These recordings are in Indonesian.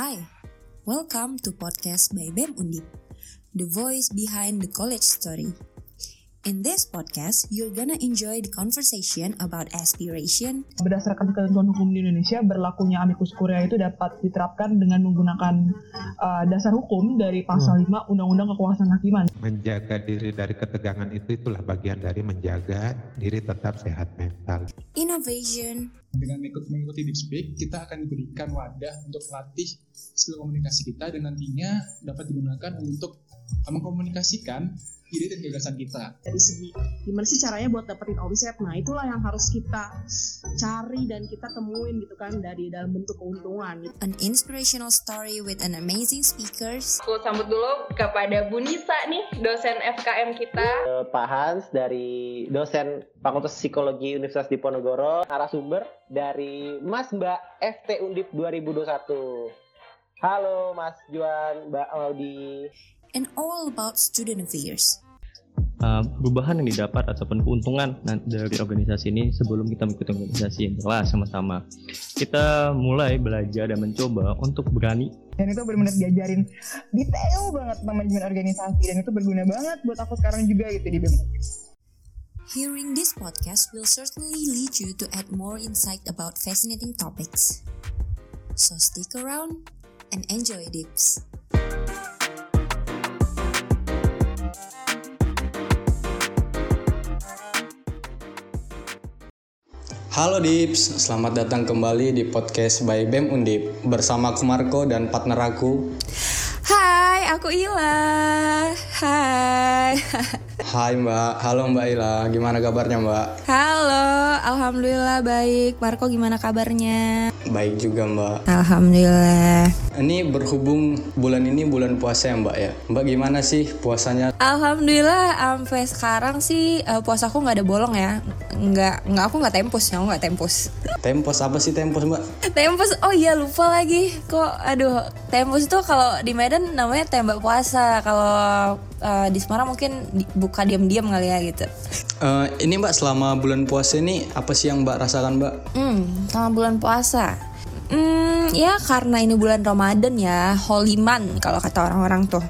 Hi, welcome to podcast by BEM Undip, the voice behind the college story. In this podcast, you're gonna enjoy the conversation about aspiration, Berdasarkan ketentuan hukum di Indonesia, berlakunya amicus curiae itu dapat diterapkan dengan menggunakan uh, dasar hukum dari pasal 5 Undang-Undang Kekuasaan Hakiman. menjaga diri dari ketegangan itu itulah bagian dari menjaga diri tetap sehat mental. innovation, dengan ikut mengikuti Deep Speak, kita akan diberikan wadah untuk melatih skill komunikasi kita dan nantinya dapat digunakan untuk mengkomunikasikan ide dan gagasan kita. dari segi gimana sih caranya buat dapetin omset nah itulah yang harus kita cari dan kita temuin gitu kan dari dalam bentuk keuntungan gitu. an inspirational story with an amazing speakers, Aku sambut dulu kepada Bu Nisa nih, dosen FKM kita. Eh, Pak Hans dari dosen Fakultas Psikologi Universitas Diponegoro, narasumber dari Mas Mbak FT Undip 2021. Halo Mas Juan, Mbak Audi. And all about student affairs. uh, perubahan yang didapat ataupun keuntungan dari organisasi ini sebelum kita mengikuti organisasi yang jelas sama-sama. Kita mulai belajar dan mencoba untuk berani Dan itu benar-benar diajarin detail banget tentang manajemen organisasi dan itu berguna banget buat aku sekarang juga gitu di BEM. Hearing this podcast will certainly lead you to add more insight about fascinating topics. So stick around and enjoy Dips. Halo Dips, selamat datang kembali di podcast by BEM Undip bersama aku Marco dan partner aku. Hai, aku Ila. Hai. Hai Mbak, halo Mbak Ila, gimana kabarnya Mbak? Halo, alhamdulillah baik. Marco gimana kabarnya? Baik juga Mbak. Alhamdulillah. Ini berhubung bulan ini bulan puasa ya Mbak ya. Mbak gimana sih puasanya? Alhamdulillah sampai sekarang sih eh, puasaku nggak ada bolong ya. Nggak, nggak aku nggak tempus aku nggak tempus. Tempos apa sih tempos Mbak? Tempus, oh iya lupa lagi. Kok, aduh, tempus itu kalau di Medan namanya tembak puasa. Kalau eh, di Semarang mungkin di- buka diam-diam kali ya gitu. Eh, ini Mbak selama bulan puasa ini apa sih yang Mbak rasakan Mbak? Hmm, sama bulan puasa. Hmm, ya karena ini bulan Ramadan ya, holy month kalau kata orang-orang tuh.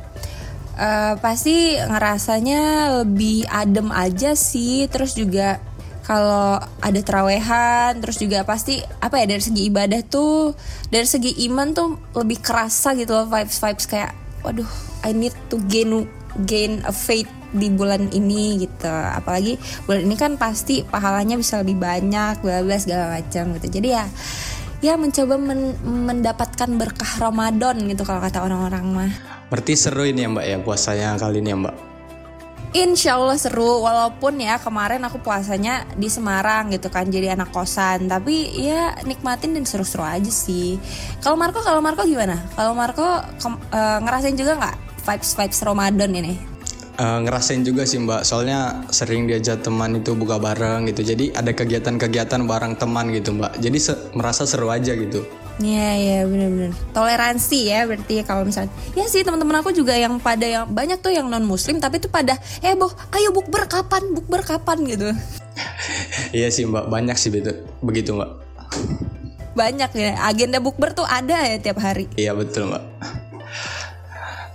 Eh, pasti ngerasanya lebih adem aja sih, terus juga kalau ada terawehan, terus juga pasti apa ya dari segi ibadah tuh, dari segi iman tuh lebih kerasa gitu loh vibes-vibes kayak, waduh, I need to gain gain a faith di bulan ini gitu apalagi bulan ini kan pasti pahalanya bisa lebih banyak bla bla segala macam gitu jadi ya ya mencoba men- mendapatkan berkah Ramadan gitu kalau kata orang-orang mah. Berarti seru ini ya Mbak ya puasanya kali ini ya Mbak? Insya Allah seru walaupun ya kemarin aku puasanya di Semarang gitu kan jadi anak kosan. Tapi ya nikmatin dan seru-seru aja sih. Kalau Marco kalau Marco gimana? Kalau Marco eh, ngerasain juga nggak vibes vibes Ramadan ini Eh, ngerasain juga sih mbak. Soalnya sering diajak teman itu buka bareng gitu. Jadi ada kegiatan-kegiatan bareng teman gitu mbak. Jadi se- merasa seru aja gitu. Iya iya benar-benar toleransi ya berarti ya kalau misalnya. Ya sih teman-teman aku juga yang pada yang banyak tuh yang non muslim tapi tuh pada eh boh ayo bukber kapan? Bukber kapan? gitu. Iya sih mbak. Banyak sih begitu begitu mbak. Banyak ya. Agenda bukber tuh ada ya tiap hari. Iya betul mbak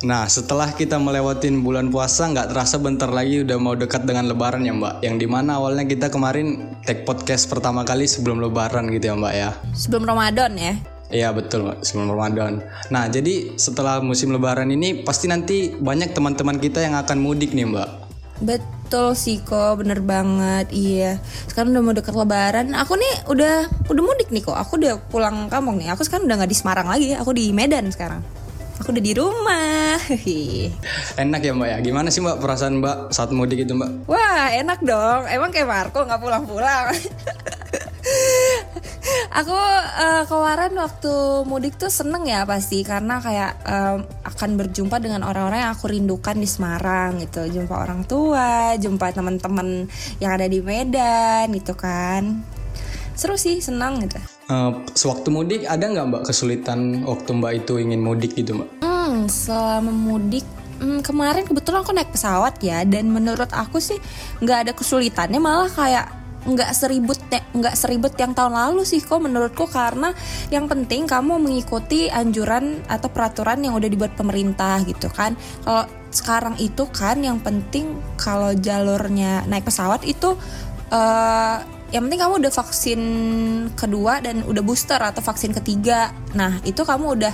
Nah setelah kita melewatin bulan puasa nggak terasa bentar lagi udah mau dekat dengan lebaran ya mbak Yang di mana awalnya kita kemarin take podcast pertama kali sebelum lebaran gitu ya mbak ya sebelum Ramadan ya Iya betul Mbak, sebelum Ramadan. Nah jadi setelah musim Lebaran ini pasti nanti banyak teman-teman kita yang akan mudik nih Mbak. Betul sih kok, bener banget. Iya. Sekarang udah mau deket lebaran. Aku nih udah udah mudik nih kok. Aku udah pulang kampung nih. Aku sekarang udah nggak di Semarang lagi. Aku di Medan sekarang. Aku udah di rumah. Enak ya Mbak ya. Gimana sih Mbak perasaan Mbak saat mudik itu Mbak? Wah, enak dong. Emang kayak Marco nggak pulang-pulang. Aku eh, kemarin waktu mudik tuh seneng ya pasti karena kayak em, akan berjumpa dengan orang-orang yang aku rindukan di Semarang gitu, jumpa orang tua, jumpa teman-teman yang ada di Medan gitu kan. Seru sih, senang gitu. Eh, sewaktu mudik ada nggak Mbak kesulitan waktu Mbak itu ingin mudik gitu Mbak? Hmm, selama mudik hmm, kemarin kebetulan aku naik pesawat ya dan menurut aku sih nggak ada kesulitannya malah kayak nggak seribut nggak seribut yang tahun lalu sih kok menurutku karena yang penting kamu mengikuti anjuran atau peraturan yang udah dibuat pemerintah gitu kan kalau sekarang itu kan yang penting kalau jalurnya naik pesawat itu uh, yang penting kamu udah vaksin kedua dan udah booster atau vaksin ketiga. Nah itu kamu udah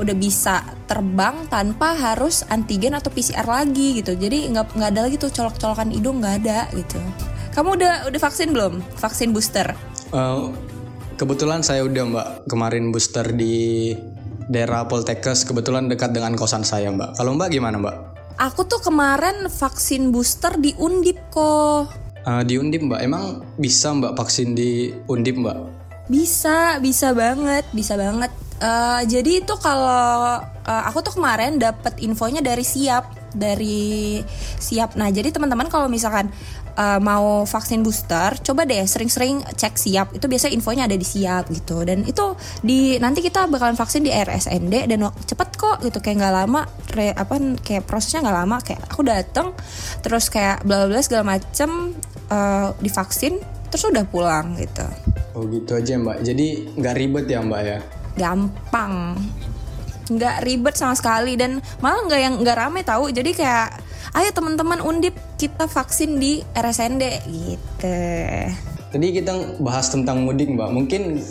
udah bisa terbang tanpa harus antigen atau PCR lagi gitu. Jadi nggak nggak ada lagi tuh colok-colokan hidung nggak ada gitu. Kamu udah udah vaksin belum? Vaksin booster? Uh, kebetulan saya udah mbak. Kemarin booster di daerah Poltekkes kebetulan dekat dengan kosan saya mbak. Kalau mbak gimana mbak? Aku tuh kemarin vaksin booster di Undip kok uh, di Undip mbak. Emang bisa mbak vaksin di Undip mbak? Bisa bisa banget bisa banget. Uh, jadi itu kalau uh, aku tuh kemarin dapat infonya dari siap dari siap. Nah jadi teman-teman kalau misalkan uh, mau vaksin booster, coba deh sering-sering cek siap. Itu biasa infonya ada di siap gitu. Dan itu di nanti kita bakalan vaksin di RSND dan cepet kok gitu kayak nggak lama. Re, apa kayak prosesnya nggak lama. Kayak aku dateng terus kayak bla bla segala macem uh, divaksin terus udah pulang gitu. Oh gitu aja mbak. Jadi nggak ribet ya mbak ya? gampang nggak ribet sama sekali dan malah nggak yang nggak rame tahu jadi kayak ayo teman-teman undip kita vaksin di RSND gitu. Tadi kita bahas tentang mudik mbak. Mungkin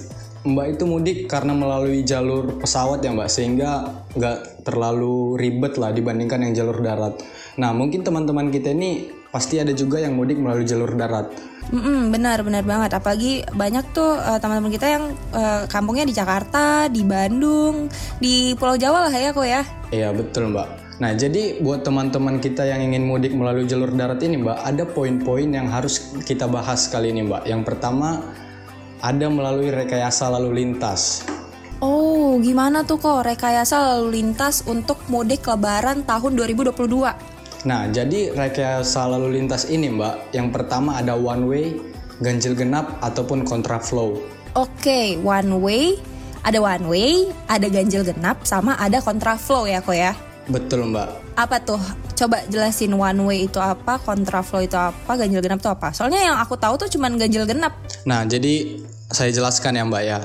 mbak itu mudik karena melalui jalur pesawat ya mbak sehingga nggak terlalu ribet lah dibandingkan yang jalur darat. Nah mungkin teman-teman kita ini pasti ada juga yang mudik melalui jalur darat. Mm-mm, benar benar banget. Apalagi banyak tuh uh, teman-teman kita yang uh, kampungnya di Jakarta di Bandung di Pulau Jawa lah ya kok ya. Iya betul mbak Nah, jadi buat teman-teman kita yang ingin mudik melalui jalur darat ini, Mbak, ada poin-poin yang harus kita bahas kali ini, Mbak. Yang pertama, ada melalui rekayasa lalu lintas. Oh, gimana tuh kok rekayasa lalu lintas untuk mudik lebaran tahun 2022? Nah, jadi rekayasa lalu lintas ini, Mbak, yang pertama ada one way, ganjil genap ataupun kontraflow. Oke, okay, one way, ada one way, ada ganjil genap, sama ada kontraflow ya, kok ya? Betul, Mbak. Apa tuh? Coba jelasin one way itu apa, kontraflow itu apa, ganjil genap itu apa? Soalnya yang aku tahu tuh cuman ganjil genap. Nah, jadi saya jelaskan ya, Mbak ya.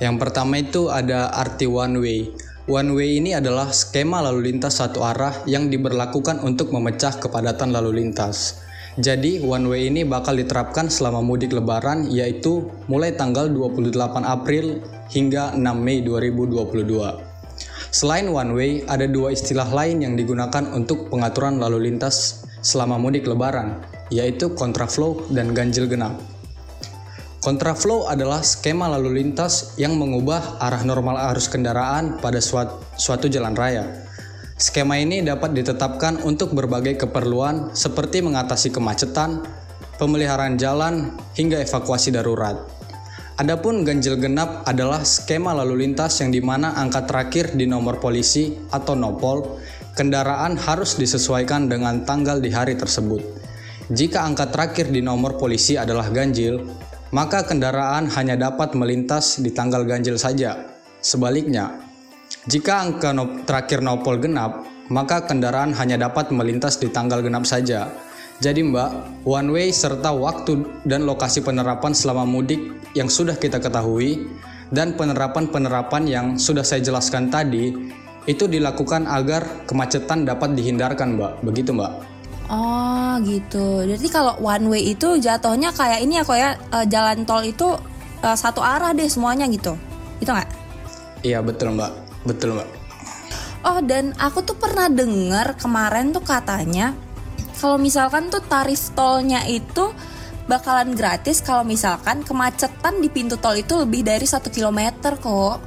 Yang pertama itu ada arti one way. One way ini adalah skema lalu lintas satu arah yang diberlakukan untuk memecah kepadatan lalu lintas. Jadi, one way ini bakal diterapkan selama mudik lebaran yaitu mulai tanggal 28 April hingga 6 Mei 2022. Selain one way, ada dua istilah lain yang digunakan untuk pengaturan lalu lintas selama mudik lebaran, yaitu kontraflow dan ganjil genap. Kontraflow adalah skema lalu lintas yang mengubah arah normal arus kendaraan pada suatu, suatu jalan raya. Skema ini dapat ditetapkan untuk berbagai keperluan seperti mengatasi kemacetan, pemeliharaan jalan, hingga evakuasi darurat. Adapun ganjil genap adalah skema lalu lintas yang di mana angka terakhir di nomor polisi atau nopol kendaraan harus disesuaikan dengan tanggal di hari tersebut. Jika angka terakhir di nomor polisi adalah ganjil, maka kendaraan hanya dapat melintas di tanggal ganjil saja. Sebaliknya, jika angka no terakhir nopol genap, maka kendaraan hanya dapat melintas di tanggal genap saja. Jadi Mbak, one way serta waktu dan lokasi penerapan selama mudik yang sudah kita ketahui dan penerapan-penerapan yang sudah saya jelaskan tadi itu dilakukan agar kemacetan dapat dihindarkan Mbak. Begitu Mbak. Oh gitu. Jadi kalau one way itu jatuhnya kayak ini ya kok ya uh, jalan tol itu uh, satu arah deh semuanya gitu. Itu nggak? Iya betul mbak, betul mbak. Oh dan aku tuh pernah dengar kemarin tuh katanya kalau misalkan tuh tarif tolnya itu bakalan gratis kalau misalkan kemacetan di pintu tol itu lebih dari satu kilometer kok.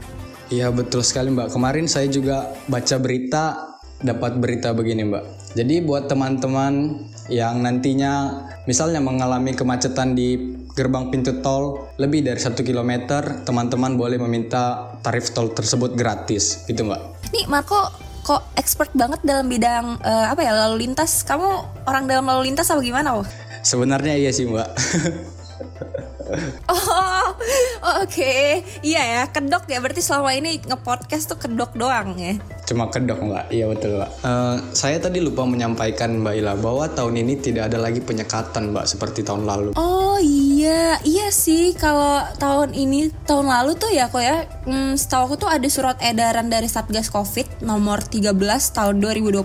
Iya betul sekali mbak. Kemarin saya juga baca berita dapat berita begini mbak. Jadi buat teman-teman yang nantinya misalnya mengalami kemacetan di gerbang pintu tol lebih dari satu kilometer, teman-teman boleh meminta tarif tol tersebut gratis, gitu mbak. Nih Marco, kok expert banget dalam bidang uh, apa ya lalu lintas? Kamu orang dalam lalu lintas apa gimana? Oh? Sebenarnya iya sih mbak. oh, oke. Okay. Iya ya, kedok ya. Berarti selama ini ngepodcast tuh kedok doang ya. Cuma kedok mbak, iya betul mbak. Uh, saya tadi lupa menyampaikan mbak Ila bahwa tahun ini tidak ada lagi penyekatan mbak seperti tahun lalu. Oh iya Iya, iya sih kalau tahun ini tahun lalu tuh ya kok ya hmm, setahu aku tuh ada surat edaran dari Satgas Covid nomor 13 tahun 2021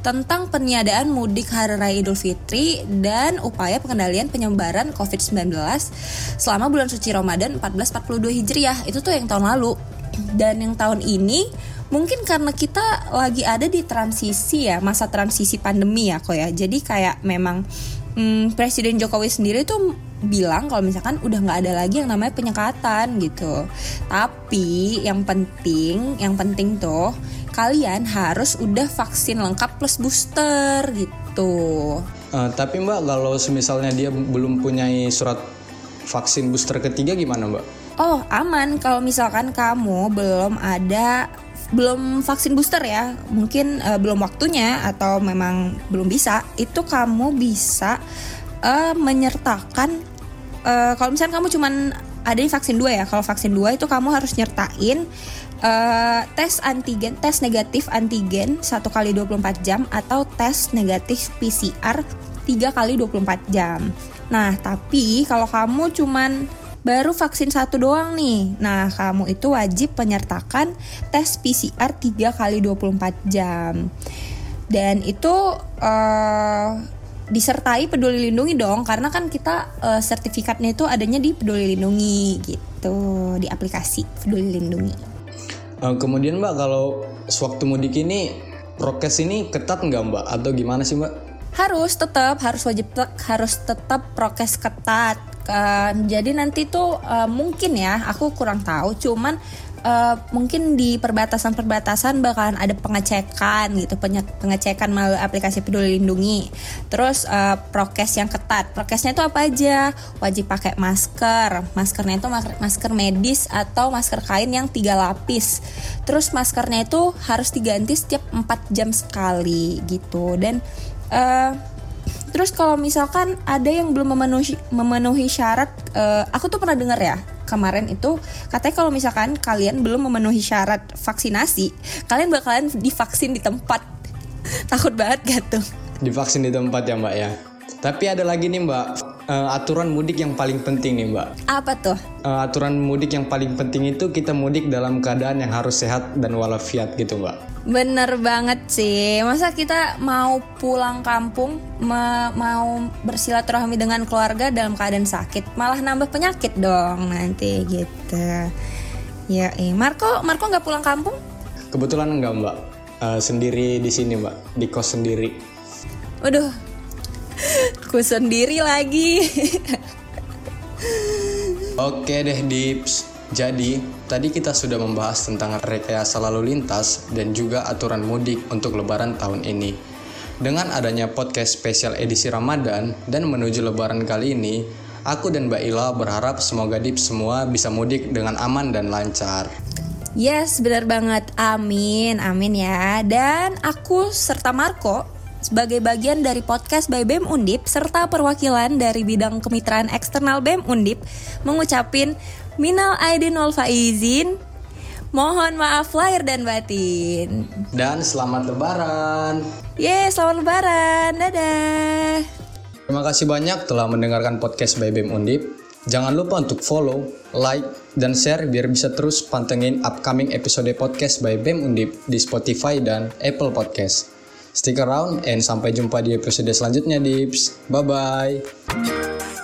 tentang peniadaan mudik hari raya Idul Fitri dan upaya pengendalian penyebaran Covid-19 selama bulan suci Ramadan 1442 Hijriah. Itu tuh yang tahun lalu. Dan yang tahun ini mungkin karena kita lagi ada di transisi ya, masa transisi pandemi ya kok ya. Jadi kayak memang hmm, Presiden Jokowi sendiri tuh bilang kalau misalkan udah nggak ada lagi yang namanya penyekatan gitu. Tapi yang penting, yang penting tuh kalian harus udah vaksin lengkap plus booster gitu. Uh, tapi mbak kalau misalnya dia belum punya surat vaksin booster ketiga gimana mbak? Oh aman kalau misalkan kamu belum ada belum vaksin booster ya, mungkin uh, belum waktunya atau memang belum bisa, itu kamu bisa uh, menyertakan uh, kalau misalnya kamu cuman ada di vaksin dua ya, kalau vaksin dua itu kamu harus nyertain uh, tes antigen, tes negatif antigen satu kali 24 jam atau tes negatif PCR 3 kali 24 jam. Nah, tapi kalau kamu cuman baru vaksin satu doang nih. Nah, kamu itu wajib menyertakan tes PCR 3 kali 24 jam. Dan itu uh, disertai peduli lindungi dong karena kan kita uh, sertifikatnya itu adanya di peduli lindungi gitu di aplikasi peduli lindungi. Uh, kemudian mbak kalau sewaktu mudik ini prokes ini ketat nggak mbak atau gimana sih mbak? Harus tetap harus wajib harus tetap prokes ketat Uh, jadi nanti tuh uh, mungkin ya, aku kurang tahu, cuman uh, mungkin di perbatasan-perbatasan bakalan ada pengecekan gitu, pengecekan melalui aplikasi Peduli Lindungi. Terus uh, prokes yang ketat. Prokesnya itu apa aja? Wajib pakai masker. Maskernya itu masker medis atau masker kain yang tiga lapis. Terus maskernya itu harus diganti setiap 4 jam sekali gitu. Dan uh, Terus kalau misalkan ada yang belum memenuhi memenuhi syarat, uh, aku tuh pernah dengar ya kemarin itu katanya kalau misalkan kalian belum memenuhi syarat vaksinasi, kalian bakalan divaksin di tempat. Takut banget gak tuh? Divaksin di tempat ya mbak ya. Tapi ada lagi nih mbak, uh, aturan mudik yang paling penting nih mbak. Apa tuh? Uh, aturan mudik yang paling penting itu kita mudik dalam keadaan yang harus sehat dan walafiat gitu mbak. Bener banget sih. Masa kita mau pulang kampung, ma mau bersilaturahmi dengan keluarga dalam keadaan sakit, malah nambah penyakit dong nanti gitu. Ya, eh Marco, Marco nggak pulang kampung? Kebetulan enggak mbak, uh, sendiri di sini mbak, di kos sendiri. Waduh, ku sendiri lagi. Oke deh Dips, jadi, tadi kita sudah membahas tentang rekayasa lalu lintas dan juga aturan mudik untuk lebaran tahun ini. Dengan adanya podcast spesial edisi Ramadan dan menuju lebaran kali ini, aku dan Mbak Ila berharap semoga Dip semua bisa mudik dengan aman dan lancar. Yes, benar banget. Amin, amin ya. Dan aku serta Marco sebagai bagian dari podcast by BEM Undip serta perwakilan dari bidang kemitraan eksternal BEM Undip mengucapin Minal aidin wal faizin. Mohon maaf lahir dan batin. Dan selamat lebaran. Yeay, selamat lebaran. Dadah. Terima kasih banyak telah mendengarkan podcast by BEM Undip. Jangan lupa untuk follow, like, dan share biar bisa terus pantengin upcoming episode podcast by BEM Undip di Spotify dan Apple Podcast. Stick around and sampai jumpa di episode selanjutnya, Dips. Bye-bye.